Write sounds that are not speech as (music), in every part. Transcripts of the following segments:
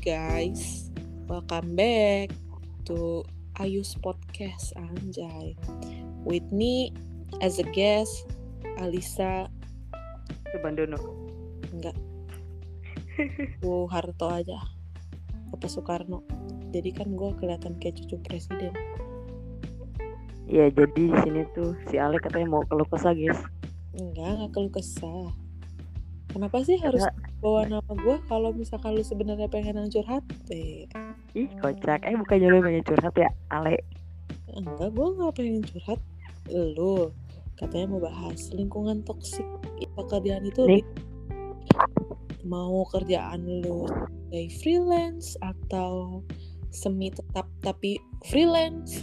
guys, welcome back to Ayus Podcast Anjay. With me as a guest, Alisa Bandono. enggak, Bu Harto aja, apa Soekarno. Jadi kan gue kelihatan kayak cucu presiden. Iya, jadi di sini tuh si Ale katanya mau keluh kesah, guys. Enggak, nggak keluh kesah. Kenapa sih harus Karena- bawa nama gue kalau misalkan lu sebenarnya pengen yang curhat? Eh, Ih, kocak. Eh, bukannya lu banyak curhat ya, Ale? enggak, gue nggak pengen curhat. Lu katanya mau bahas lingkungan toksik pekerjaan itu Nih. mau kerjaan lu sebagai freelance atau semi tetap tapi freelance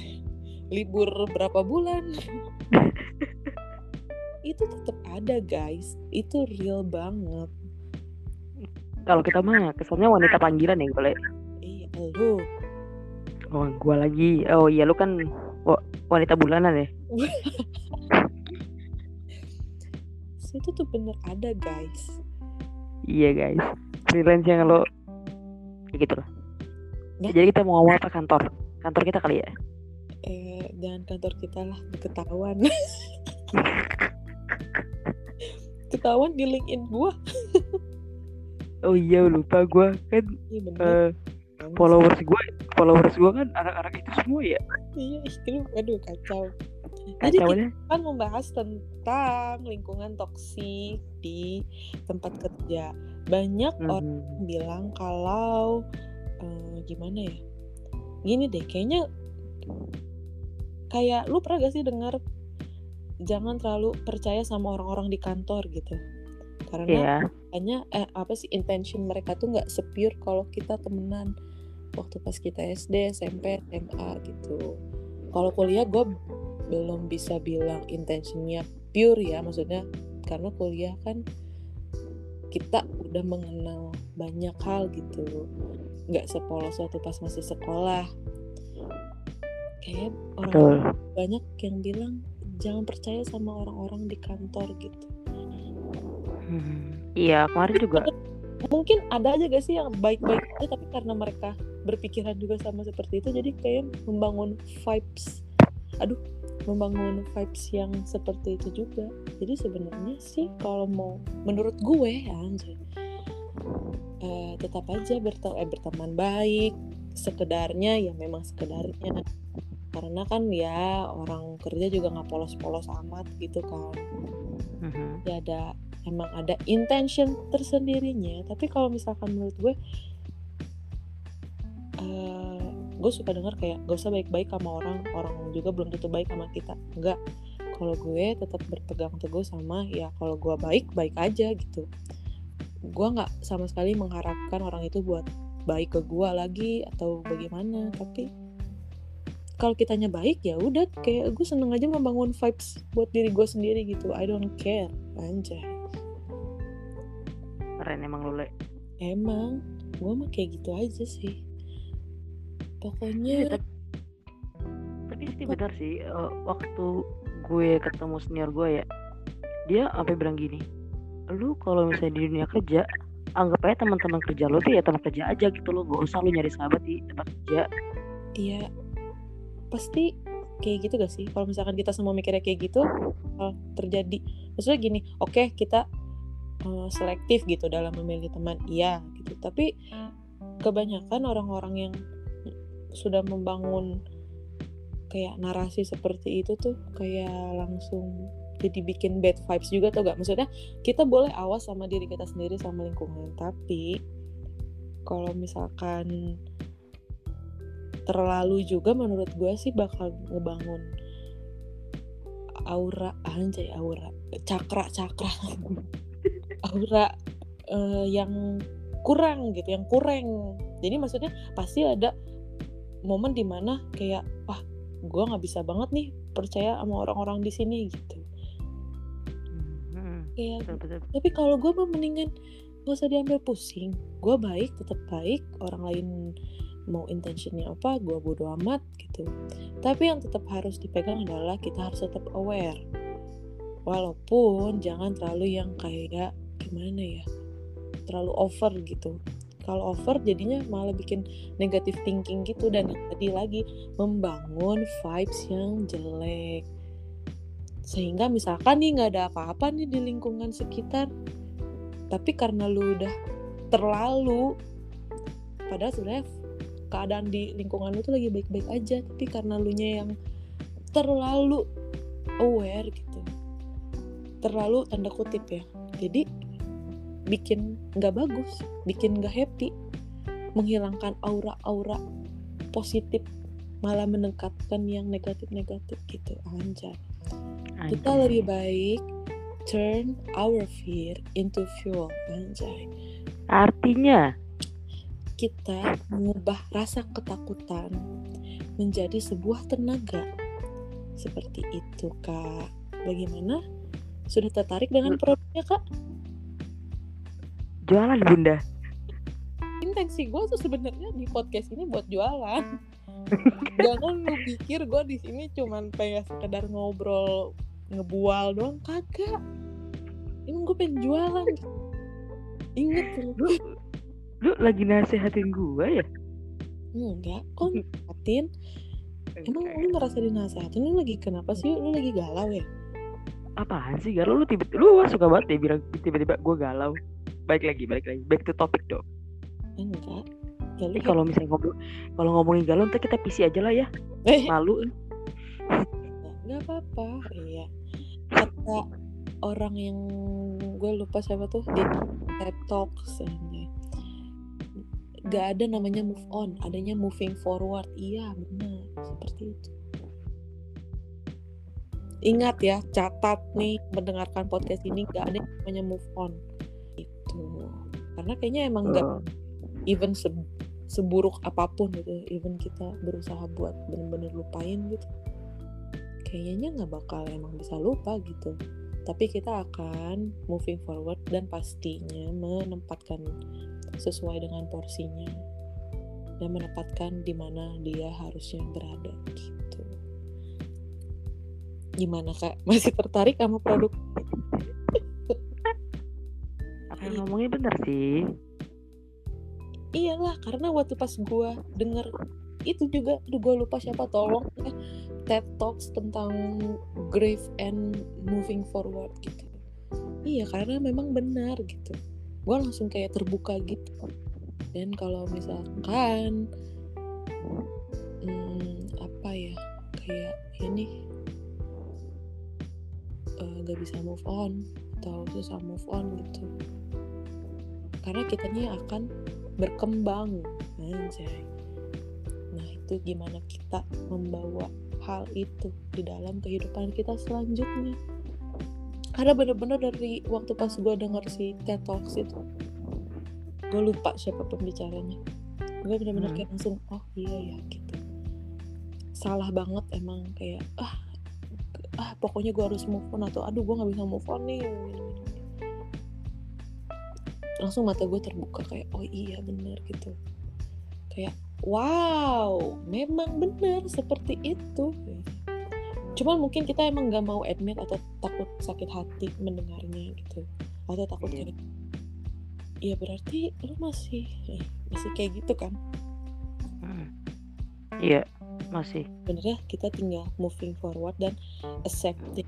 libur berapa bulan (laughs) itu tetap ada guys itu real banget Kalau kita mah kesannya wanita panggilan ya, boleh. iya lu Oh, gua lagi. Oh iya, lu kan wa- wanita bulanan ya. (laughs) itu tuh bener ada guys Iya, guys. Freelance yang lo ya gitu lah. Nah. Jadi kita mau ngomong apa kantor? Kantor kita kali ya. eh dan kantor kita lah ketahuan (laughs) ketahuan di LinkedIn gua. Oh iya, lupa gua. Kan iya eh, followers gua followers gua kan anak-anak itu semua ya. iya ih, lu aduh kacau. Jadi kita Kacaunya. kan membahas tentang lingkungan toksik di tempat kerja. Banyak orang Mhm. bilang kalau eh, gimana ya? Gini deh kayaknya kayak lu pernah gak sih dengar jangan terlalu percaya sama orang-orang di kantor gitu. Karena Iya. hanya eh, apa sih intention mereka tuh nggak sepure kalau kita temenan. Waktu pas kita SD SMP SMA gitu. Kalau kuliah gue belum bisa bilang intentionnya pure ya maksudnya karena kuliah kan kita udah mengenal banyak hal gitu. Nggak sepolos waktu pas masih sekolah. Kayak orang Betul. banyak yang bilang jangan percaya sama orang-orang di kantor gitu. Hmm. Iya, kemarin juga. Mungkin ada aja gak sih yang baik-baik aja tapi karena mereka berpikiran juga sama seperti itu jadi kayak membangun vibes. Aduh membangun vibes yang seperti itu juga. Jadi sebenarnya sih kalau mau menurut gue ya anjay eh, tetap aja eh, berteman baik. Sekedarnya ya memang sekedarnya karena kan ya orang kerja juga nggak polos-polos amat gitu kan. Mhm. ya ada emang ada intention tersendirinya. Tapi kalau misalkan menurut gue eh gue suka dengar kayak gak usah baik-baik sama orang. Orang juga belum tentu baik sama kita. Enggak kalau gue tetap berpegang teguh sama ya kalau gue baik baik aja gitu. Gue nggak sama sekali mengharapkan orang itu buat baik ke gue lagi atau bagaimana. Tapi kalau kitanya baik ya udah kayak gue seneng aja membangun vibes buat diri gue sendiri gitu. I don't care. Anjay. Keren emang lu Le. emang gue mah kayak gitu aja sih. Iya, pokoknya tapi, tapi sih benar sih eh, waktu gue ketemu senior gue ya dia sampai bilang gini lu kalau misalnya di dunia kerja anggap aja teman-teman kerja lo tuh ya teman kerja aja gitu lo gak usah lu nyari sahabat di tempat kerja. Iya pasti kayak gitu gak sih? Kalau misalkan kita semua mikirnya kayak gitu hal terjadi. Maksudnya gini oke kita eh, selektif gitu dalam memilih teman iya gitu. Tapi kebanyakan orang-orang yang sudah membangun kayak narasi seperti itu tuh kayak langsung jadi bikin bad vibes juga tuh gak? Maksudnya kita boleh awas sama diri kita sendiri sama lingkungan tapi kalau misalkan terlalu juga menurut gue sih bakal ngebangun aura anjay aura cakra cakra (laughs) aura eh, yang kurang gitu yang kurang. Jadi maksudnya pasti ada momen di mana kayak wah gue nggak bisa banget nih percaya sama orang-orang di sini gitu. Hmm, kayak betul, betul. tapi kalau gue mah mendingan gak usah diambil pusing. Gue baik tetap baik orang lain mau intentionnya apa gue bodo amat gitu. Tapi yang tetap harus dipegang adalah kita harus tetap aware. Walaupun jangan terlalu yang kayak gimana ya terlalu over gitu. Kalau over jadinya malah bikin negatif thinking gitu dan tadi lagi membangun vibes yang jelek. Sehingga misalkan nih nggak ada apa-apa nih di lingkungan sekitar tapi karena lu udah terlalu padahal sebenarnya keadaan di lingkungan lu tuh lagi baik-baik aja tapi karena lu nya yang terlalu aware gitu terlalu tanda kutip ya jadi bikin nggak bagus bikin nggak happy menghilangkan aura-aura positif malah meningkatkan yang negatif-negatif gitu anjay. Kita lebih baik turn our fear into fuel anjay. Artinya kita mengubah rasa ketakutan menjadi sebuah tenaga. Seperti itu kak. Bagaimana? Sudah tertarik dengan produknya kak? Jualan bunda. Intensi gue tuh sebenarnya di podcast ini buat jualan. (laughs) Jangan lu pikir gue di sini cuman pengen sekedar ngobrol ngebual doang. Kagak. Emang gue pengen jualan. Inget lu (laughs) lu lagi nasehatin gue ya? Enggak kok nasehatin? (laughs) Emang lu merasa dinasehatin? Lu lagi kenapa sih? Lu lagi galau ya? Apaan sih galau? Lu tiba lu suka banget ya bilang tiba-tiba gue galau. Balik lagi balik lagi. Back to topic dong enggak. Ya, eh, kalau misalnya ngobrol kalau ngomongin galau ntar kita PC aja lah ya. Eh. malu. (laughs) Nggak apa-apa. Iya. Kata orang yang gue lupa siapa tuh di TED Talks gak ada namanya move on adanya moving forward. Iya benar. Seperti itu. Ingat ya catat nih mendengarkan podcast ini gak ada namanya move on. Gitu. Karena kayaknya emang uh. even se seburuk apa pun gitu even kita berusaha buat bener-bener lupain gitu. Kayaknya nggak bakal emang bisa lupa gitu tapi kita akan moving forward dan pastinya menempatkan sesuai dengan porsinya dan menempatkan di mana dia harusnya berada gitu. Gimana kak? (laughs) Masih tertarik sama produk? (laughs) Yang ngomongnya bener sih. Iyalah karena waktu pas gue denger itu juga aduh gue lupa siapa tolong TED Talks tentang grief and moving forward gitu. Iya karena memang benar gitu. Gue langsung kayak terbuka gitu. Dan kalau misalkan hmm, apa ya kayak ini uh, gak bisa move on atau susah move on gitu. Karena kitanya akan berkembang anjay. Nah itu gimana kita membawa hal itu di dalam kehidupan kita selanjutnya. Karena bener-bener dari waktu pas gue denger si TED Talks itu gue lupa siapa pembicaranya. Gue bener-bener hmm. kayak langsung oh iya ya gitu. Salah banget emang kayak ah ah pokoknya gue harus move on atau aduh gue nggak bisa move on nih. Langsung mata gue terbuka kayak oh iya bener gitu. Kayak wow memang benar seperti itu. Cuman mungkin kita emang nggak mau admit atau takut sakit hati mendengarnya gitu. Atau takut yeah. kayak ya berarti lu masih eh, masih kayak gitu kan? Hmm. iya masih. Bener ya kita tinggal moving forward dan accepting.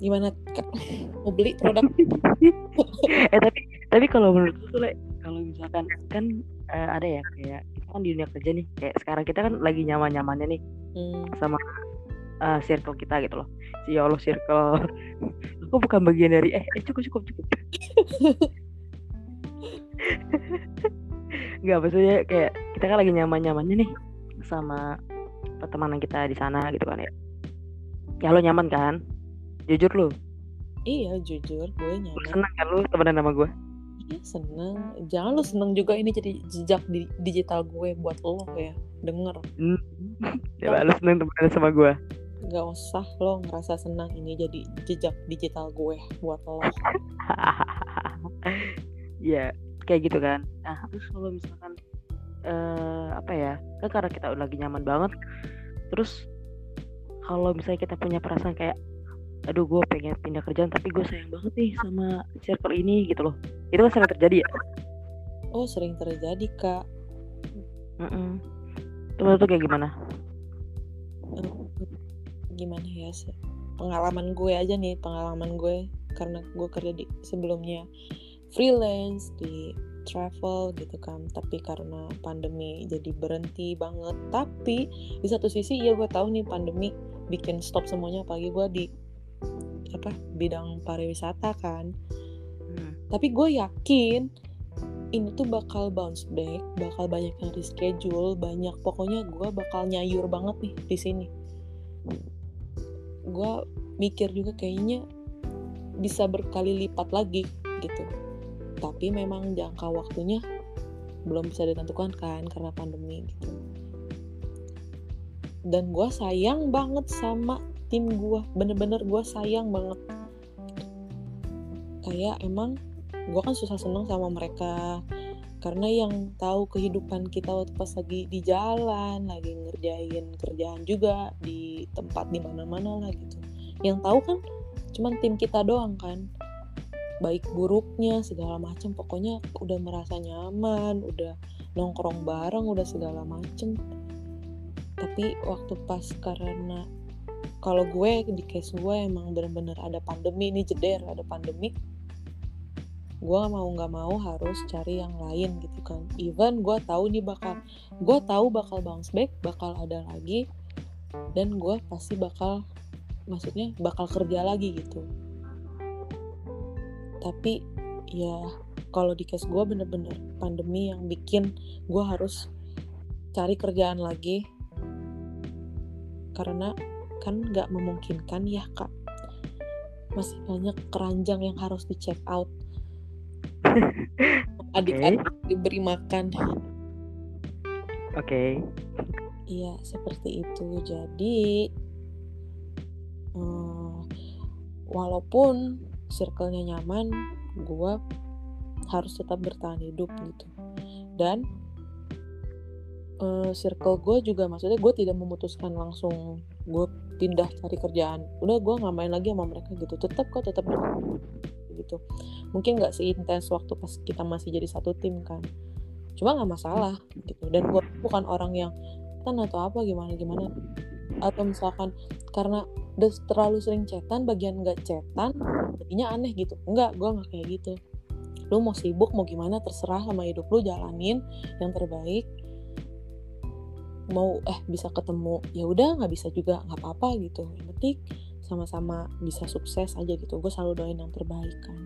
Gimana kak? Mau beli produk? (laughs) Eh tapi tapi kalau menurut kalau misalkan kan uh, ada ya kayak kita kan di dunia kerja nih kayak sekarang kita kan lagi nyaman nyamannya nih hmm. sama uh, circle kita gitu loh si ya Allah circle (laughs) aku bukan bagian dari eh, eh cukup cukup cukup (laughs) nggak maksudnya kayak kita kan lagi nyaman nyamannya nih sama pertemanan kita di sana gitu kan ya ya lo nyaman kan Jujur lu? Iya jujur, gue nyaman. Seneng kan lu temenan sama gue? Iya seneng. Jangan lu seneng juga ini jadi jejak di digital gue buat lo ya. Denger. Hmm. (laughs) Ya lu seneng temenan sama gue? Gak usah lo ngerasa senang ini jadi jejak digital gue buat lo. (laughs) ya kayak gitu kan. Nah terus kalau misalkan uh, apa ya? Kan karena kita lagi nyaman banget. Terus kalau misalnya kita punya perasaan kayak aduh gue pengen pindah kerjaan tapi gue sayang banget nih sama circle ini gitu loh. Itu kan sering terjadi ya? Oh sering terjadi kak. Mm -mm. itu tuh kayak gimana? Gimana ya pengalaman gue aja nih pengalaman gue. Karena gue kerja di sebelumnya freelance di travel gitu kan. Tapi karena pandemi jadi berhenti banget. Tapi di satu sisi ya gue tahu nih pandemi bikin stop semuanya. Apalagi gue di apa bidang pariwisata kan. Hmm. tapi gue yakin ini tuh bakal bounce back bakal banyak yang reschedule banyak pokoknya gue bakal nyayur banget nih di sini. Gue mikir juga kayaknya bisa berkali lipat lagi gitu. Tapi memang jangka waktunya belum bisa ditentukan kan karena pandemi gitu. Dan gue sayang banget sama tim gue bener-bener gue sayang banget. Kayak emang gue kan susah seneng sama mereka. Karena yang tahu kehidupan kita waktu pas lagi di jalan lagi ngerjain kerjaan juga di tempat di mana-mana lah gitu. Yang tahu kan cuman tim kita doang kan. Baik buruknya segala macam pokoknya udah merasa nyaman udah nongkrong bareng udah segala macem. Tapi waktu pas karena kalau gue di case gue emang bener-bener ada pandemi ini jeder ada pandemi. Gue mau nggak mau harus cari yang lain gitu kan. Even gue tahu nih bakal gue tahu bakal bounce back bakal ada lagi dan gue pasti bakal maksudnya bakal kerja lagi gitu. Tapi ya kalau di case gue bener-bener pandemi yang bikin gue harus cari kerjaan lagi. Karena kan nggak memungkinkan ya kak. Masih banyak keranjang yang harus di check out (laughs) adik-adik okay. diberi makan. Oke. Okay. iya seperti itu. Jadi hmm, walaupun circle-nya nyaman gue harus tetap bertahan hidup gitu. Dan uh, circle gue juga maksudnya gue tidak memutuskan langsung gue pindah cari kerjaan. Udah gue nggak main lagi sama mereka gitu. Tetap kok tetap gitu. Mungkin nggak seintens waktu pas kita masih jadi satu tim kan. Cuma nggak masalah gitu. Dan gue bukan orang yang kan atau apa gimana gimana. Atau misalkan karena udah terlalu sering cetan bagian nggak cetan jadinya aneh gitu. Enggak gue nggak kayak gitu. Lu mau sibuk mau gimana terserah sama hidup lu jalanin yang terbaik mau eh bisa ketemu ya udah nggak bisa juga nggak apa-apa gitu. Yang penting sama-sama bisa sukses aja gitu. Gue selalu doain yang terbaik kan.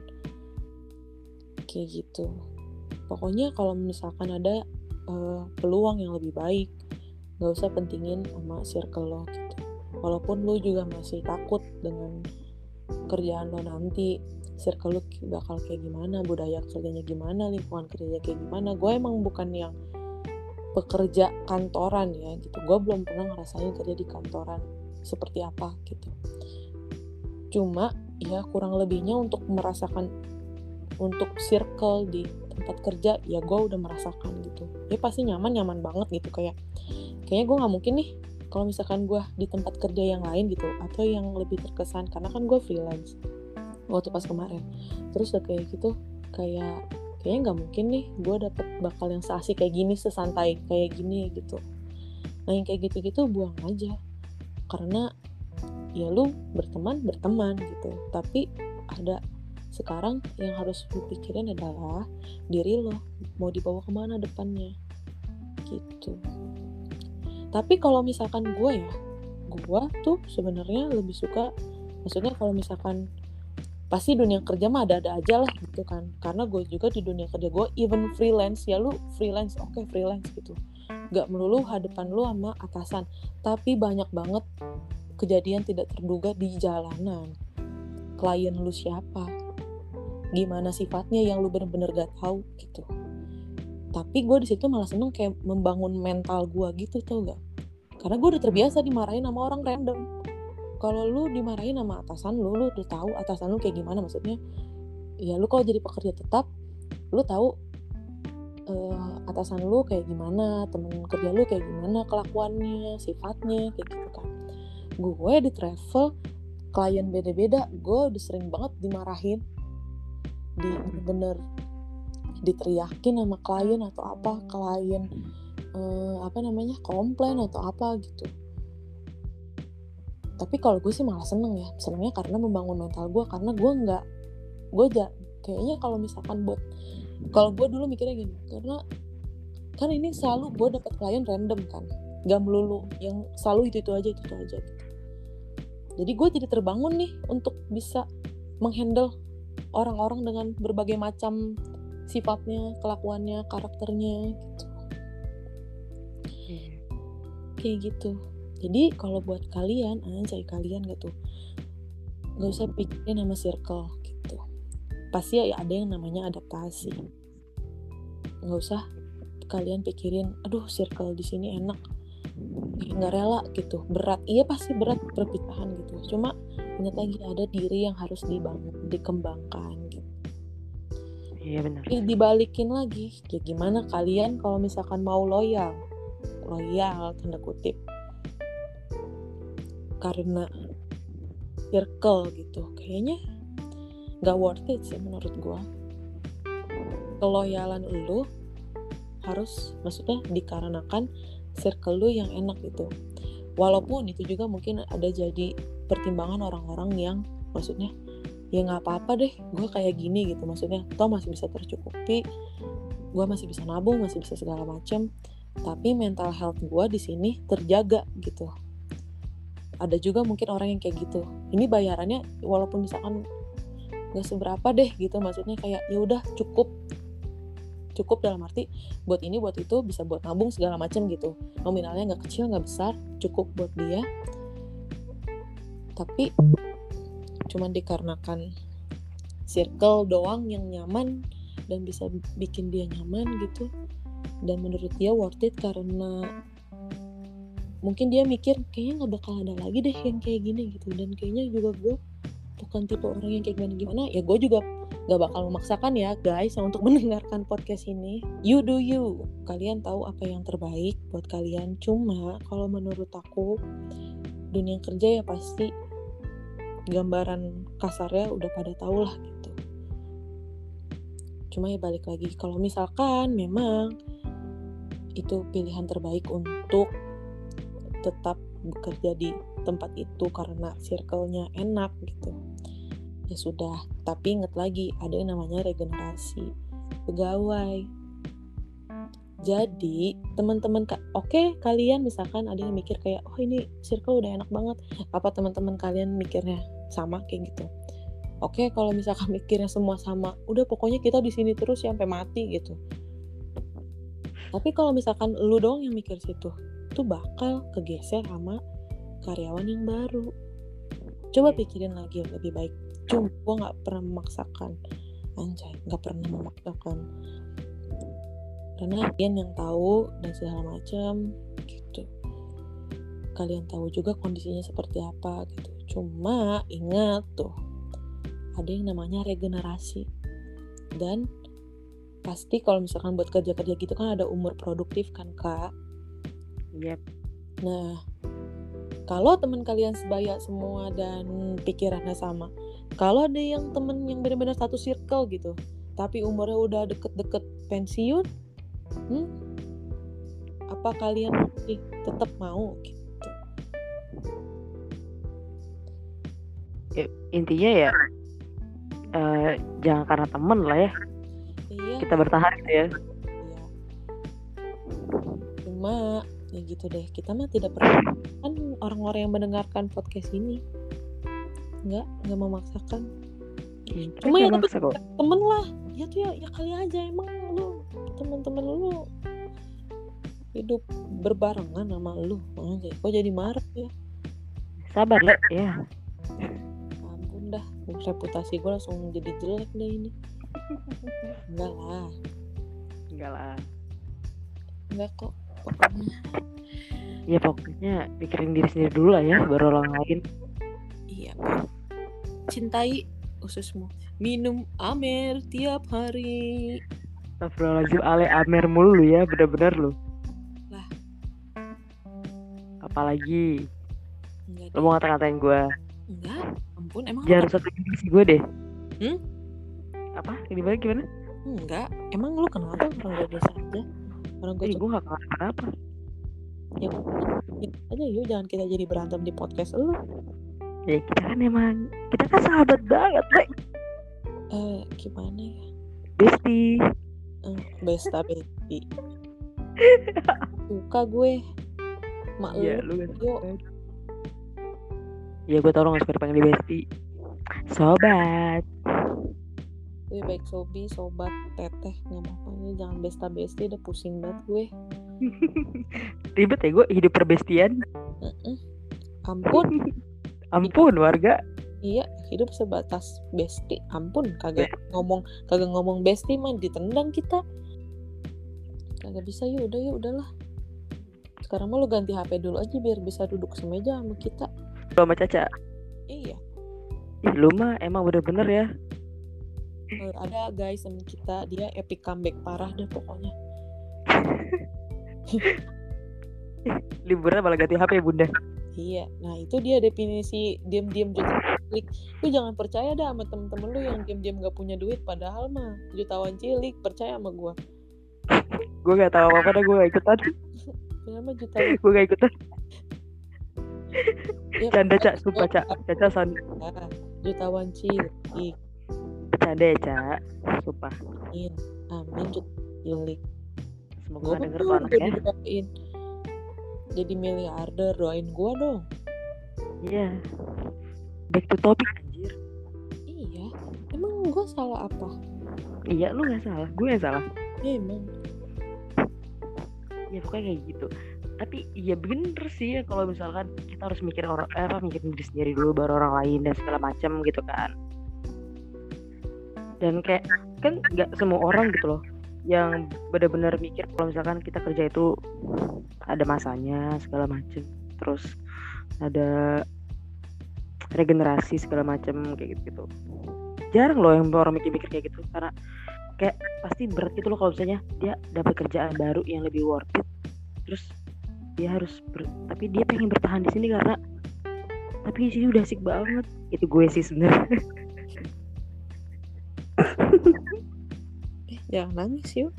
Kayak gitu. Pokoknya kalau misalkan ada uh, peluang yang lebih baik nggak usah pentingin sama circle lo gitu. Walaupun lo juga masih takut dengan kerjaan lo nanti circle lo bakal kayak gimana budaya kerjanya gimana lingkungan kerjanya kayak gimana. Gue emang bukan yang pekerja kantoran ya gitu. Gue belum pernah ngerasain kerja di kantoran seperti apa gitu. Cuma ya kurang lebihnya untuk merasakan untuk circle di tempat kerja ya gue udah merasakan gitu. Ya pasti nyaman nyaman banget gitu. Kayak kayaknya gue nggak mungkin nih kalau misalkan gue di tempat kerja yang lain gitu atau yang lebih terkesan. Karena kan gue freelance waktu pas kemarin. Terus udah kayak gitu kayak kayaknya nggak mungkin nih gue dapet bakal yang seasik kayak gini sesantai kayak gini gitu. Nah yang kayak gitu-gitu buang aja. Karena ya lu berteman berteman gitu. Tapi ada sekarang yang harus lu pikirin adalah diri lo mau dibawa ke mana depannya gitu. Tapi kalau misalkan gue ya gue tuh sebenarnya lebih suka maksudnya kalau misalkan pasti dunia kerja mah ada-ada aja lah gitu kan. Karena gue juga di dunia kerja gue even freelance ya lu freelance oke okay, freelance gitu. Gak melulu hadapan lu sama atasan. Tapi banyak banget kejadian tidak terduga di jalanan. Klien lu siapa? Gimana sifatnya yang lu bener-bener gak tahu gitu. Tapi gue di situ malah seneng kayak membangun mental gue gitu tau gak karena gue udah terbiasa dimarahin sama orang random kalau lu dimarahin sama atasan lu lu udah tahu atasan lu kayak gimana maksudnya. Ya lu kalau jadi pekerja tetap lu tahu uh, atasan lu kayak gimana temen kerja lu kayak gimana kelakuannya sifatnya kayak gitu kan. Gue di travel klien beda-beda gue udah sering banget dimarahin. Di bener diteriakin sama klien atau apa klien eh, apa namanya komplain atau apa gitu tapi kalau gue sih malah seneng ya. Senengnya karena membangun mental gue karena gue nggak gue ja, kayaknya kalau misalkan buat kalau gue dulu mikirnya gini karena kan ini selalu gue dapat klien random kan. Gak melulu yang selalu itu itu aja itu itu aja gitu. Jadi gue jadi terbangun nih untuk bisa menghandle orang-orang dengan berbagai macam sifatnya kelakuannya karakternya gitu. Iya. kayak gitu jadi kalau buat kalian anjay kalian gitu nggak usah pikirin nama circle gitu. Pasti ya ada yang namanya adaptasi. Nggak usah kalian pikirin aduh circle di sini enak nggak rela gitu. Berat iya pasti berat perpisahan gitu. Cuma ingat lagi ada diri yang harus dibangun dikembangkan gitu. Iya benar. Dibalikin lagi. Ya gimana kalian kalau misalkan mau loyal? Loyal tanda kutip karena circle gitu. Kayaknya nggak worth it sih menurut gua. Keloyalan lu harus maksudnya dikarenakan circle lu yang enak gitu. Walaupun itu juga mungkin ada jadi pertimbangan orang-orang yang maksudnya ya nggak apa-apa deh gue kayak gini gitu. Maksudnya toh masih bisa tercukupi gue masih bisa nabung masih bisa segala macem tapi mental health gue di sini terjaga gitu ada juga mungkin orang yang kayak gitu. Ini bayarannya walaupun misalkan nggak seberapa deh gitu maksudnya kayak ya udah cukup. Cukup dalam arti buat ini buat itu bisa buat nabung segala macam gitu. Nominalnya nggak kecil nggak besar cukup buat dia. Tapi cuman dikarenakan circle doang yang nyaman dan bisa bikin dia nyaman gitu. Dan menurut dia worth it karena mungkin dia mikir kayaknya nggak bakal ada lagi deh yang kayak gini gitu. Dan kayaknya juga gue bukan tipe orang yang kayak gimana gimana ya gue juga nggak bakal memaksakan ya guys untuk (laughs) mendengarkan podcast ini. You do you. Kalian tahu apa yang terbaik buat kalian. Cuma kalau menurut aku dunia kerja ya pasti gambaran kasarnya udah pada tau lah gitu. Cuma ya balik lagi kalau misalkan memang itu pilihan terbaik untuk tetap bekerja di tempat itu karena circle-nya enak gitu. Ya sudah tapi inget lagi ada yang namanya regenerasi pegawai. Jadi teman-teman ka- oke kalian misalkan ada yang mikir kayak oh ini circle udah enak banget. Apa teman-teman kalian mikirnya sama kayak gitu? Oke kalau misalkan (laughs) mikirnya semua sama udah pokoknya kita di sini terus ya sampai mati gitu. Tapi kalau misalkan lu doang yang mikir situ tuh bakal kegeser sama karyawan yang baru. Coba pikirin lagi yang lebih baik. Cuma gue nggak pernah memaksakan. Anjay nggak pernah memaksakan. Karena kalian yang tahu dan segala macam gitu. Kalian tahu juga kondisinya seperti apa gitu. Cuma ingat tuh ada yang namanya regenerasi. Dan pasti kalau misalkan buat kerja-kerja gitu kan ada umur produktif kan kak Yep. Nah, kalau teman kalian sebaya semua dan pikirannya sama, kalau ada yang temen yang benar-benar satu circle gitu, tapi umurnya udah deket-deket pensiun, hmm, apa kalian masih tetap mau gitu? Intinya ya eh, jangan karena temen lah ya Iya, kita bertahan gitu ya. iya. Cuma ya gitu deh, kita mah tidak pernah kan orang-orang yang mendengarkan podcast ini. Nggak nggak memaksakan. Cuma ya tapi- temen lah. Ya tuh ya, ya kali aja. Emang lu temen-temen lu hidup berbarengan sama lu. Aja kok jadi marah ya? Sabar le ya. ampun dah reputasi gue langsung jadi jelek deh ini. Enggak lah. Enggak lah. enggak kok pokoknya. Ya pokoknya pikirin diri sendiri dulu lah ya baru orang lain. iya. Cintai ususmu. Minum amer tiap hari. Astagfirullahaladzim ale Amer mulu lu ya bener-bener lu. Lah. Apalagi? Enggak lu mau ngata-ngatain gue enggak ampun emang jangan rusak reputasi gue deh. Hmm? apa? Gimana gimana? Enggak emang lu kenapa orang biasa aja orang gue eh, gue gak kenapa apa ya aja yuk jangan kita jadi berantem di podcast lu. Ya kita kan emang kita kan sahabat banget eh gimana ya? Bestie eh, besta besti. (laughs) Suka gue. Mak Iya, lu lu yuk. Ya gue tau lo gak suka dipanggil bestie Sobat gue baik sobi sobat teteh nggak apa-apa jangan besta besti udah pusing banget gue. (laughs) Ribet ya gue hidup perbestian. Mm-mm. ampun. (laughs) Ampun warga. Iya hidup sebatas besti. Ampun kagak ngomong kagak ngomong besti mah ditendang kita. Kagak bisa yuk udah yuk udahlah. Sekarang mah lu ganti HP dulu aja biar bisa duduk semeja sama kita. Lu sama Caca? Iya. Ih lu mah emang bener-bener ya Eh, ada guys sama kita dia epic comeback parah deh pokoknya. (laughs) Liburan malah ganti HP bunda. Iya nah itu dia definisi diam-diam juta cilik. Lu jangan percaya dah sama temen-temen lu yang diam-diam gak punya duit padahal mah jutawan cilik percaya sama gua. Gue gak tahu apa-apa dah gue gak ikutan. Kenapa jutawan? Gue gak ikutan. Ya, Canda Cak Sumpah Cak. Caca son Ah, jutawan cilik Bercanda ya Cak Sumpah. Amin amin jutawan cilik Semoga gue gak denger tuh anaknya. didoain jadi miliarder doain gua dong. Iya. Back to topic anjir. Iya. Emang gua salah apa? Iya lu gak salah. Gue yang salah. Ya, emang. Ya pokoknya kayak gitu. Tapi iya bener sih ya kalau misalkan kita harus mikir orang eh, apa mikir diri sendiri dulu baru orang lain dan segala macam gitu kan dan kayak kan nggak semua orang gitu loh yang benar-benar mikir kalau misalkan kita kerja itu ada masanya segala macam terus ada regenerasi segala macam kayak gitu gitu jarang loh yang orang mikir-mikir kayak gitu karena kayak pasti berat gitu loh kalau misalnya dia dapat kerjaan baru yang lebih worth it terus dia harus ber- tapi dia pengen bertahan di sini karena tapi di sini udah asik banget. Itu gue sih sebenarnya (laughs) eh jangan nangis yuk.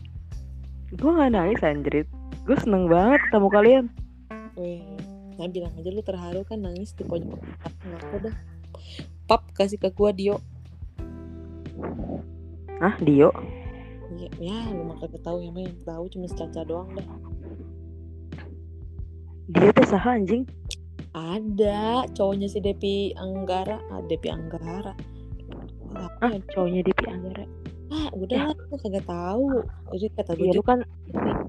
Gue gak nangis anjrit. Gue seneng banget ketemu kalian. Weh, nah bilang aja lu terharu kan nangis di pojok ngaku dah. Pap kasih ke gua Dio. Ah Dio? Iya, ya lu mah kagak tahu. Yang yang tahu cuma Caca doang dah. dia tuh sah anjing? Ada. Cowoknya si Depi Anggara, ah Depi Anggara. Ah Apa ya? cowoknya di Anggara Ah, udah lah, lu kagak tahu. Jadi kata gue iya lu kan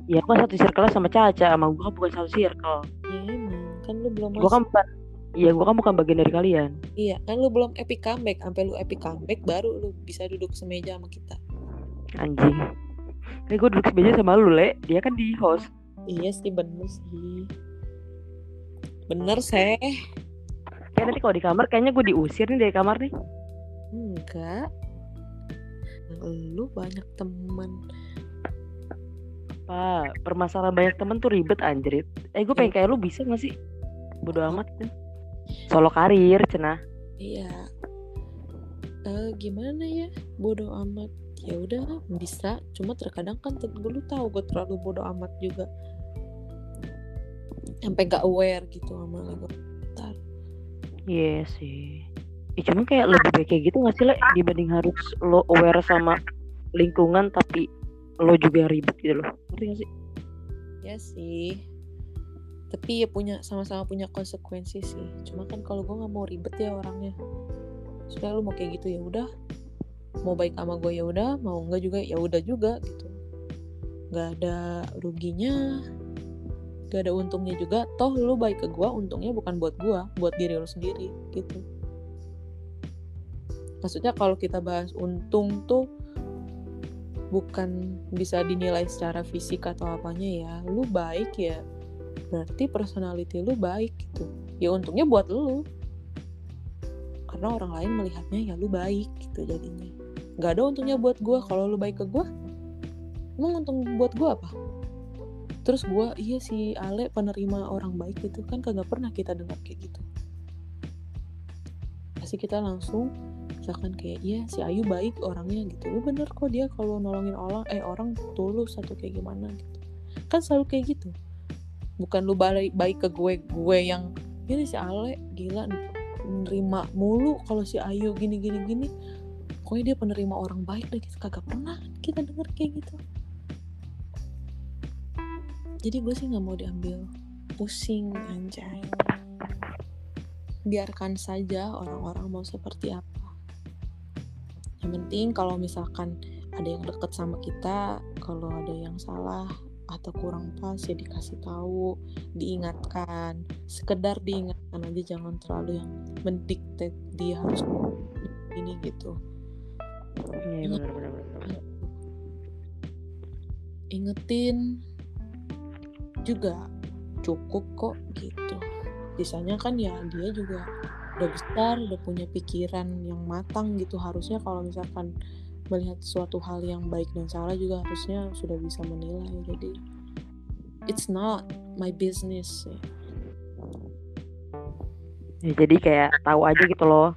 ya lu kan satu circle sama Caca sama gue kan bukan satu circle ya emang kan lu belum gue kan bukan iya gue kan bukan bagian dari kalian Iya, kan lu belum epic comeback. Sampai lu epic comeback baru lu bisa duduk semeja sama kita. anjing ini gue duduk semeja sama lu le dia kan di host Iya sih bener sih. Bener sih. kayak nanti kalau di kamar kayaknya gue diusir nih dari kamar nih Enggak. Lu banyak teman. apa permasalahan banyak temen tuh ribet anjrit eh gue pengen kayak lu bisa gak sih bodo amat kan solo karir cenah Iya. Eh gimana ya? Bodoh amat. Ya udah bisa. Cuma terkadang kan gue lu tahu gue terlalu bodoh amat juga. Sampai gak aware gitu sama lingkungan sekitar. iya sih Ih, cuman kayak lebih baik kayak gitu gak sih le dibanding harus lo aware sama lingkungan tapi lo juga ribet gitu loh ngerti gak sih Ya sih. Tapi ya punya sama-sama punya konsekuensi sih. Cuma kan kalau gue nggak mau ribet ya orangnya. Sudah lu mau kayak gitu ya udah. Mau baik sama gue ya udah, mau enggak juga ya udah juga gitu. Gak ada ruginya. Gak ada untungnya juga. Toh lu baik ke gue, untungnya bukan buat gue, buat diri lu sendiri gitu. Maksudnya kalau kita bahas untung tuh bukan bisa dinilai secara fisik atau apanya ya lu baik ya berarti personality lu baik gitu. Ya untungnya buat lu. Karena orang lain melihatnya ya lu baik gitu jadinya. Nggak ada untungnya buat gua. Kalau lu baik ke gua emang untung buat gua apa? Terus gua iya si Ale penerima orang baik gitu kan kagak pernah kita dengar kayak gitu. Pasti kita langsung misalkan kayak iya si Ayu baik orangnya gitu. Lu bener kok dia kalau nolongin orang eh orang tulus atau kayak gimana gitu. Kan selalu kayak gitu. Bukan lu balik baik ke gue gue yang ini si Ale gila nerima mulu kalau si Ayu gini gini gini. Pokoknya dia penerima orang baik deh gitu. Kagak pernah kita denger kayak gitu. Jadi gue sih nggak mau diambil pusing anjay. Biarkan saja orang-orang mau seperti apa yang penting kalau misalkan ada yang deket sama kita kalau ada yang salah atau kurang pas ya dikasih tahu diingatkan. Sekedar diingatkan aja jangan terlalu yang mendikte dia harus ini gitu. Iya benar. ingetin juga cukup kok gitu. Sisanya kan ya dia juga udah besar udah punya pikiran yang matang gitu harusnya kalau misalkan melihat suatu hal yang baik dan salah juga harusnya sudah bisa menilai jadi it's not my business ya. Jadi kayak tahu aja gitu loh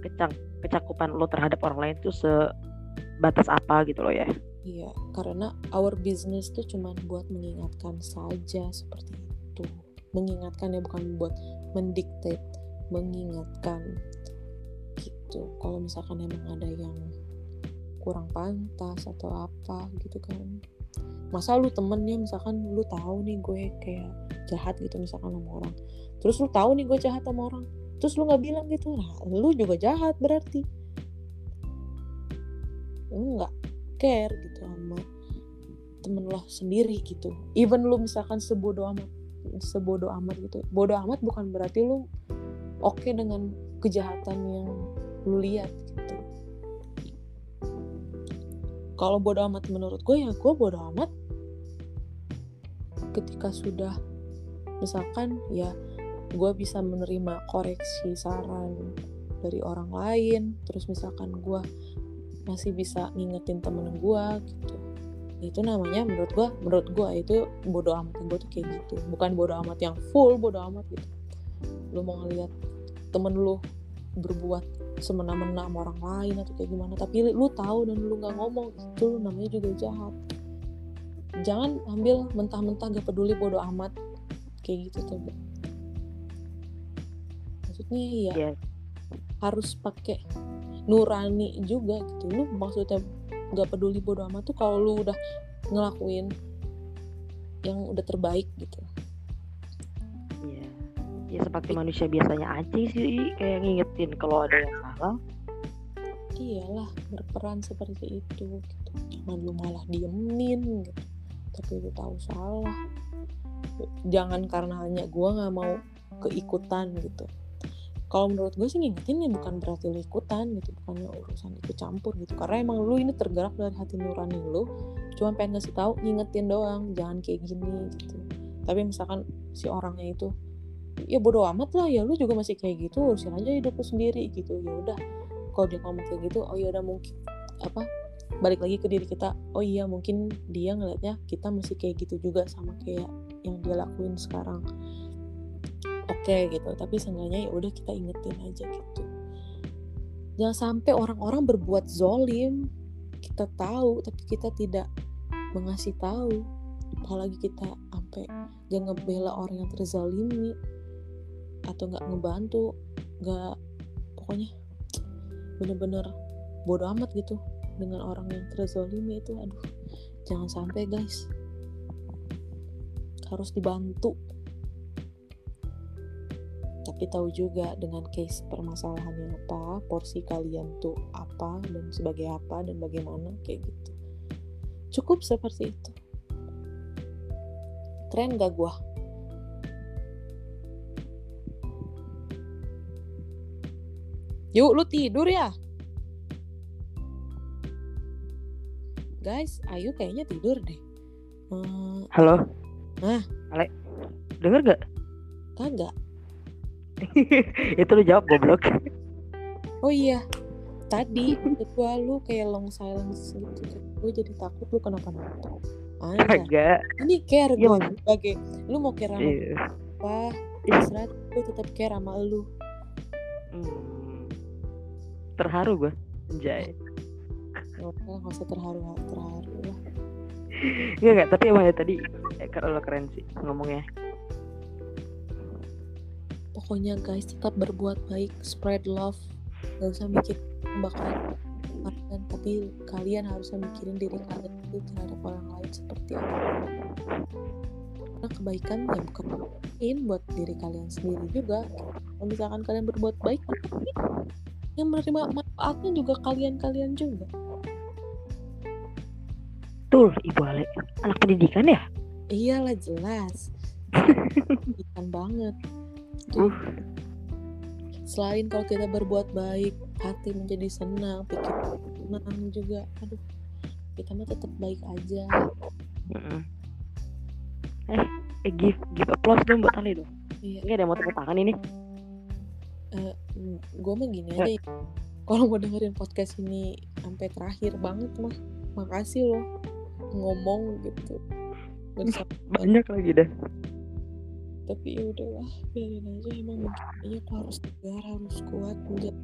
kecak kecakupan lo terhadap orang lain tuh sebatas apa gitu loh ya. Iya, karena our business tuh cuma buat mengingatkan saja seperti itu. Mengingatkan ya bukan buat mendiktate, mengingatkan gitu. Kalau misalkan emang ada yang kurang pantas atau apa gitu kan. Masa lu temennya misalkan lu tahu nih gue kayak jahat gitu misalkan sama orang. Terus lu tahu nih gue jahat sama orang. Terus lu nggak bilang gitu, nah lu juga jahat berarti. Lu nggak care gitu sama temen lo sendiri gitu even lu misalkan sebodoh amat sebodoh amat gitu bodoh amat bukan berarti lu oke okay dengan kejahatan yang lu lihat gitu. Kalau bodoh amat menurut gue ya gue bodoh amat. Ketika sudah misalkan ya gue bisa menerima koreksi saran dari orang lain terus misalkan gue masih bisa ngingetin temen gue gitu. Itu namanya menurut gue menurut gue itu bodoh amat. Gue tuh kayak gitu. Bukan bodoh amat yang full bodoh amat gitu lu mau ngeliat temen lu berbuat semena-mena sama orang lain atau kayak gimana tapi lu tahu dan lu nggak ngomong itu lu namanya juga jahat jangan ambil mentah-mentah gak peduli bodoh amat kayak gitu tuh maksudnya ya Iya. harus pakai nurani juga gitu lu maksudnya nggak peduli bodo amat tuh kalau lu udah ngelakuin yang udah terbaik gitu. Ya seperti manusia biasanya aja sih kayak ngingetin kalau ada yang salah. iyalah berperan seperti itu gitu. Jangan lu malah diemin gitu. Tapi lu tahu salah. Jangan karena hanya gua nggak mau keikutan gitu. Kalau menurut gue sih ngingetin ya bukan berarti lu ikutan gitu. Bukannya urusan ikut campur gitu. Karena emang lu ini tergerak dari hati nurani lu. Cuma pengen ngasih tahu ngingetin doang jangan kayak gini gitu. Tapi misalkan si orangnya itu ya bodo amat lah ya lu juga masih kayak gitu urusin aja hidup lu sendiri gitu. Ya udah kalau dia ngomong kayak gitu oh ya udah mungkin apa balik lagi ke diri kita oh iya mungkin dia ngelihatnya kita masih kayak gitu juga sama kayak yang dia lakuin sekarang. Oke gitu tapi seenggaknya ya udah kita ingetin aja gitu. Jangan sampai orang-orang berbuat zolim kita tahu tapi kita tidak mengasih tahu. Apalagi kita sampai jangan ngebela orang yang terzalimi atau nggak ngebantu nggak pokoknya bener-bener bodoh amat gitu dengan orang yang terzalimi itu aduh jangan sampai guys. Harus dibantu. Tapi tahu juga dengan case permasalahannya apa porsi kalian tuh apa dan sebagai apa dan bagaimana kayak gitu. Cukup seperti itu. Keren gak gua yuk lu tidur ya guys Ayu kayaknya tidur deh Hmm, Halo. Hah? Ale. Denger gak? kagak (laughs) Itu lu jawab goblok. Oh iya, tadi kedua lu kayak long silence gitu. Gue jadi takut lu kenapa-napa. Kagak. ini care gue Mas. sebagai lu mau care sama Iya. apa, terserah gue tetap care sama lu. Hmm. Terharu gue anjay. Usah nggak usah terharu terharu. Lah Enggak enggak, tapi emang ya tadi eh, kalau lo keren sih ngomongnya. pokoknya guys tetap berbuat baik spread love. Gak usah mikir bakal kalian tapi kalian harusnya mikirin diri kalian itu terhadap orang lain seperti apa. Karena kebaikan ya bukan buat diri kalian sendiri juga. Kalau misalkan kalian berbuat baik yang menerima manfaatnya juga kalian-kalian juga Betul, Ibu Ale. Anak pendidikan ya? iyalah jelas (laughs) Ikan banget Uh. selain kalau kita berbuat baik hati menjadi senang pikir senang juga aduh kita mah tetap baik aja Mm-mm. Eh, eh give give applause dong buat Ale dong. iya Ini ada yang mau tepuk tangan ini. Gue mah gini aja ya. kalau mau dengerin podcast ini sampai terakhir banget mah makasih loh ngomong gitu bersama (laughs) Banyak lagi dah. tapi ya udahlah biarin aja emang mungkin aku harus tegar harus kuat menjadi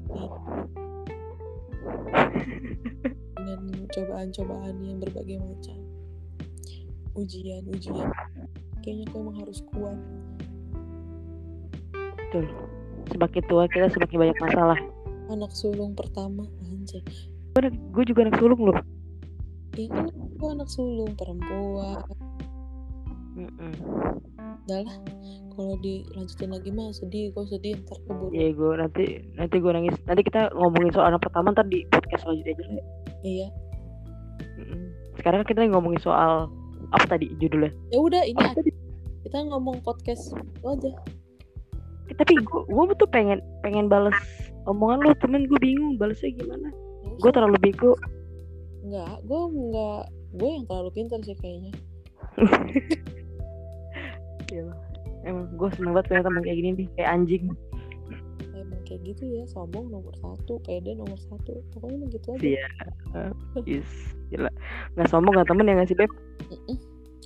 dengan cobaan-cobaan yang berbagai macam ujian-ujian kayaknya aku emang harus kuat Betul. Semakin tua kita semakin banyak masalah. anak sulung pertama anjay Gue juga anak sulung loh. ya kan aku anak sulung perempuan Mm-mm. udah lah kalau dilanjutin lagi mah sedih gue sedih ntar keburu Iya gue nanti nanti gue nangis. Nanti kita ngomongin soal anak pertama ntar di podcast selanjutnya aja. Le. iya Mm-mm. Sekarang kita ngomongin soal apa tadi judulnya? ya udah ini kita ngomong podcast itu aja tapi gue gue tuh pengen pengen balas omongan lu. Temen gue bingung balasnya gimana. Nggak gue terlalu bego. Enggak, gue enggak gue yang terlalu pintar sih kayaknya. (laughs) Iya. emang gue seneng banget punya temen kayak gini nih kayak anjing. Emang kayak gitu ya sombong nomor satu pede nomor satu. Pokoknya begitu aja. Iya. yes gila. Nggak sombong nggak temen ya nggak sih beb?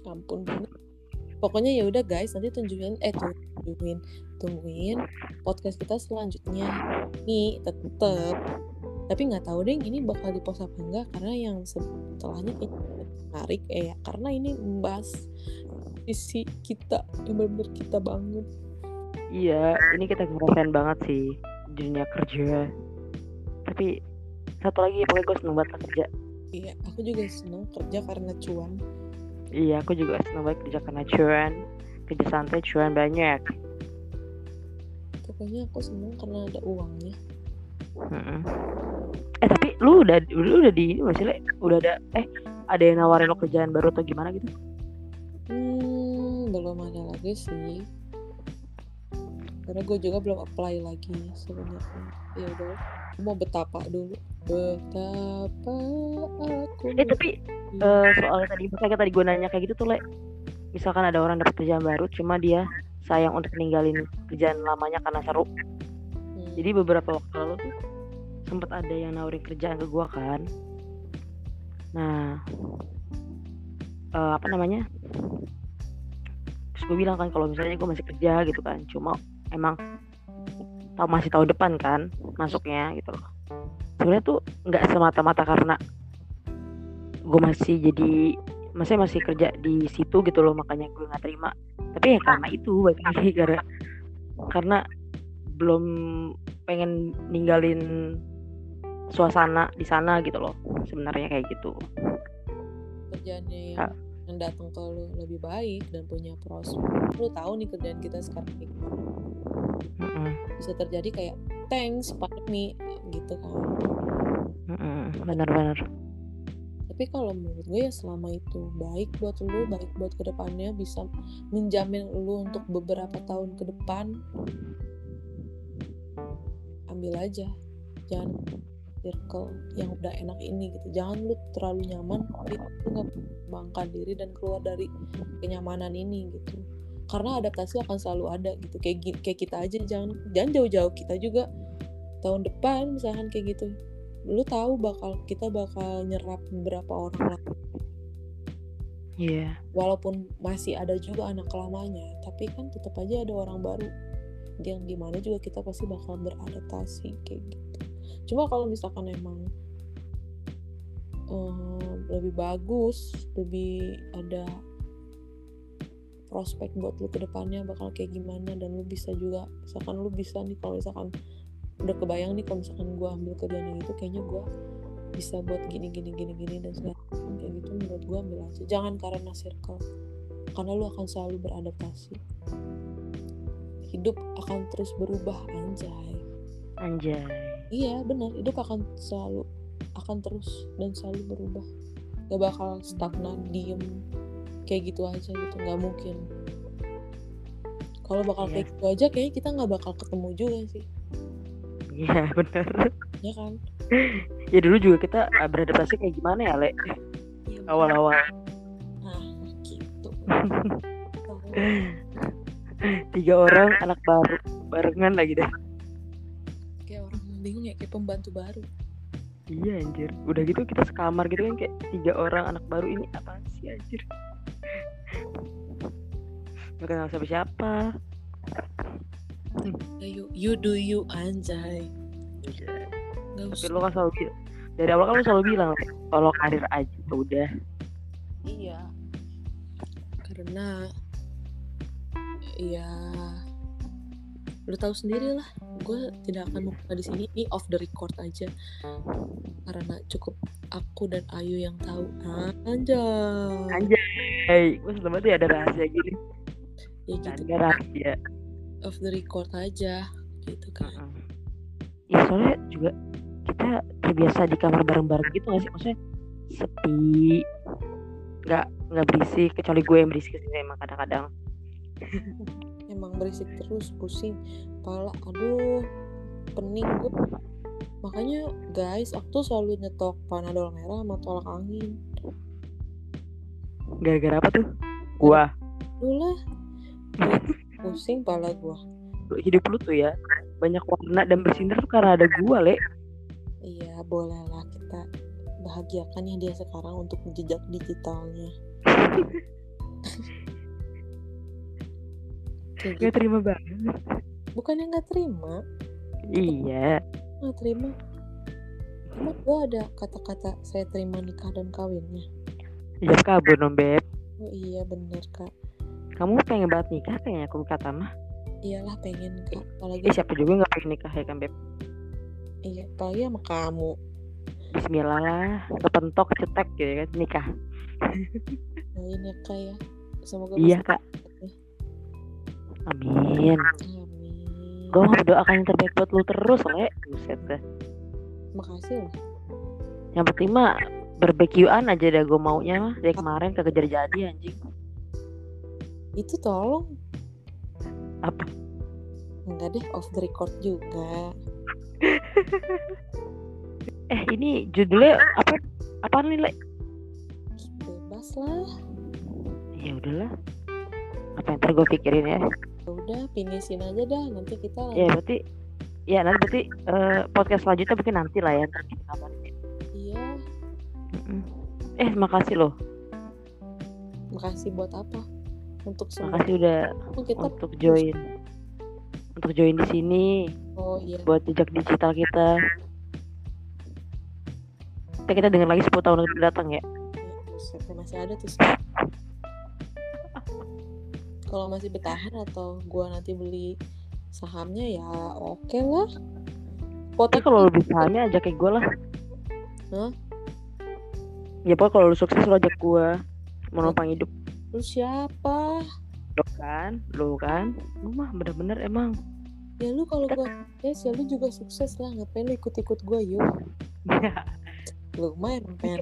Ampun. banget pokoknya ya udah guys nanti tunjukin eh tungguin tungguin podcast kita selanjutnya. Nih tetep. Tapi nggak tahu deh ini bakal di post apa enggak karena yang setelahnya kayaknya menarik eh ya karena ini membahas visi kita yang benar-benar kita bangun. Iya ini kita ngerasain banget sih dunia kerja. Tapi satu lagi pokoknya gue seneng banget kerja. Iya aku juga senang kerja karena cuan iya aku juga seneng banget kerja karena cuan. Kerja santai cuan banyak. Pokoknya aku senang karena ada uangnya. Mm-mm. eh tapi lu udah lu udah di ini masih le? Udah ada eh ada yang nawarin lo kerjaan baru atau gimana gitu? Hmm, belum ada lagi sih. Karena gue juga belum apply lagi sebenarnya. Ya udah, mau betapa dulu. Betapa aku. eh tapi eh, soalnya tadi misalnya tadi gue nanya kayak gitu tuh le misalkan ada orang dapat kerjaan baru cuma dia sayang untuk ninggalin kerjaan lamanya karena seru Hmm, jadi beberapa waktu lalu tuh sempet ada yang nawarin kerjaan ke gua kan nah eh, apa namanya terus gue bilang kan kalau misalnya gue masih kerja gitu kan cuma emang tahu masih tahu depan kan masuknya gitu loh sebenarnya tuh nggak semata-mata karena gue masih jadi masih masih kerja di situ gitu loh makanya gue nggak terima tapi ya karena itu balik lagi (laughs) karena karena belum pengen ninggalin suasana di sana gitu loh sebenarnya kayak gitu kerjaannya Ah. yang, yang datang ke lu lebih baik dan punya prospek. Lu tahu nih kerjaan kita sekarang kayak gimana. Mm-mm, bisa terjadi kayak thanks pandemi gitu kan. benar-benar Tapi kalau menurut gue ya selama itu baik buat lu, baik buat ke depannya bisa menjamin lu untuk beberapa tahun ke depan. Ambil aja, jangan circle yang udah enak ini gitu. Jangan lu terlalu nyaman, tapi lu nggak mengembangkan diri dan keluar dari kenyamanan ini gitu. Karena adaptasi akan selalu ada gitu. Kayak kayak kita aja, jangan jangan jauh-jauh kita juga. Tahun depan misalkan kayak gitu. Lu tahu bakal kita bakal nyerap beberapa orang iya. Walaupun masih ada juga anak lamanya tapi kan tetap aja ada orang baru. Yang di mana juga kita pasti bakal beradaptasi kayak gitu. Cuma kalau misalkan emang eh, lebih bagus lebih ada prospek buat lu ke depannya bakal kayak gimana dan lu bisa juga misalkan lu bisa nih kalau misalkan udah kebayang nih kalau misalkan gue ambil kerjaan yang itu kayaknya gue bisa buat gini gini gini gini dan segala macam kayak gitu menurut gue ambil aja. Jangan karena circle karena lu akan selalu beradaptasi. Hidup akan terus berubah anjay. Anjay. iya benar. Hidup akan selalu akan terus dan selalu berubah. Gak bakal stagnan diem kayak gitu aja gitu nggak mungkin kalau bakal Iya. kayak gitu aja kayaknya kita nggak bakal ketemu juga sih Iya (laughs) bener. ya kan Ya dulu juga kita ah, beradaptasi kayak gimana ya, Le? Iya, Awal-awal. nah gitu (laughs) Tiga orang anak baru barengan lagi dah. kayak orang bingung ya kayak pembantu baru Iya anjir. Udah gitu kita sekamar gitu kan kayak tiga orang anak baru ini apa sih anjir? Gak kenal siapa siapa. ayo you do you anjay nggak Tapi usah lo kan selalu dari awal kan lo selalu bilang kalau karir aja udah. Iya. Karena ya lu tahu sendiri lah, gue tidak akan membuka di sini ini off the record aja karena cukup aku dan Ayu yang tahu. Anjay. Hey, gue seneng banget ya ada rahasia gini. Ya gitu, Ada rahasia. off the record aja gitu kan. Ya soalnya juga kita terbiasa di kamar bareng-bareng gitu gak sih? Maksudnya sepi, nggak nggak berisik kecuali gue yang berisik sih emang kadang-kadang. (laughs) Emang berisik terus, pusing, pala, aduh, pening gue. Makanya guys, aku tuh selalu nyetok panadol merah sama tolak angin. Gara-gara apa tuh? Gua Lu lah pusing pala gua hidup lu tuh ya banyak warna dan bersinar tuh karena ada gua le. iya boleh lah kita bahagiakan ya dia sekarang untuk jejak digitalnya (laughs) Kayak Gak gitu. terima banget. bukannya nggak terima Iya. nggak terima emang gua ada kata-kata saya terima nikah dan kawinnya Iya kabur dong beb. oh iya bener kak Kamu pengen banget nikah kayaknya aku kata mah. iyalah pengen kak apalagi Eh siapa juga nggak pengen nikah ya kan beb. iya apalagi sama kamu Bismillah lah. Kepentok cetek gitu kan nikah. doain ya kak ya semoga Iya kak. Amin. Gue mau berdoakan yang terbaik buat lu terus le. Buset dah. makasih loh Yang penting mah barbekyuan aja dah gue maunya mah dari kemarin kekejar jadi anjing. itu tolong Apa? enggak deh off the record juga (laughs) Eh ini judulnya apa? Apaan nih le? bebas lah Ya udahlah. Apa yang ntar gue pikirin ya? Ya udah finishin aja dah nanti kita Ya berarti ya nanti berarti eh, podcast selanjutnya mungkin nanti lah ya kabarin. iya. Eh makasih loh, makasih buat apa untuk semua makasih udah Oh, kita untuk join, untuk join di sini oh iya buat jejak digital kita. Kita kita dengar lagi 10 tahun yang datang ya. Ya, buset, masih ada tuh. Kalau masih bertahan atau gua nanti beli sahamnya ya oke lah Tapi Potek kalau lu bisa sahamnya ajak kayak gue lah. Hah? Ya pokoknya kalau lu sukses lu ajak gue mau numpang hidup. lu siapa Lo kan, lo kan, lu mah bener-bener emang. ya lu kalau gua sukses ya lu juga sukses lah ngapain lu ikut-ikut gua yuk lu mah emang pengen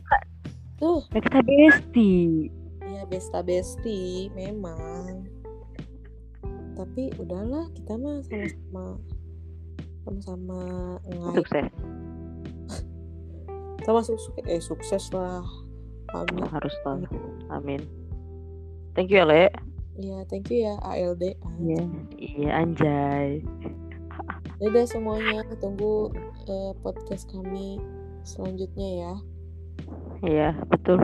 tuh Ya kita bestie. ya besta besti memang tapi udahlah kita mah sama-sama sama-sama ngai Sukses. sama sukses eh sukses lah amin Harus lah. Amin. Thank you ya, Le. ya thank you ya ALD Iya, iya anjay. Dadah semuanya tunggu eh, podcast kami selanjutnya ya Iya, betul.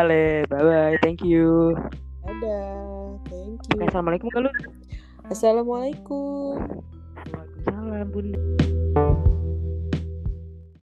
Halo, bye bye. Thank you. dadah thank Oke, you Assalamualaikum kalau assalamualaikum Waalaikumsalam, Bunda.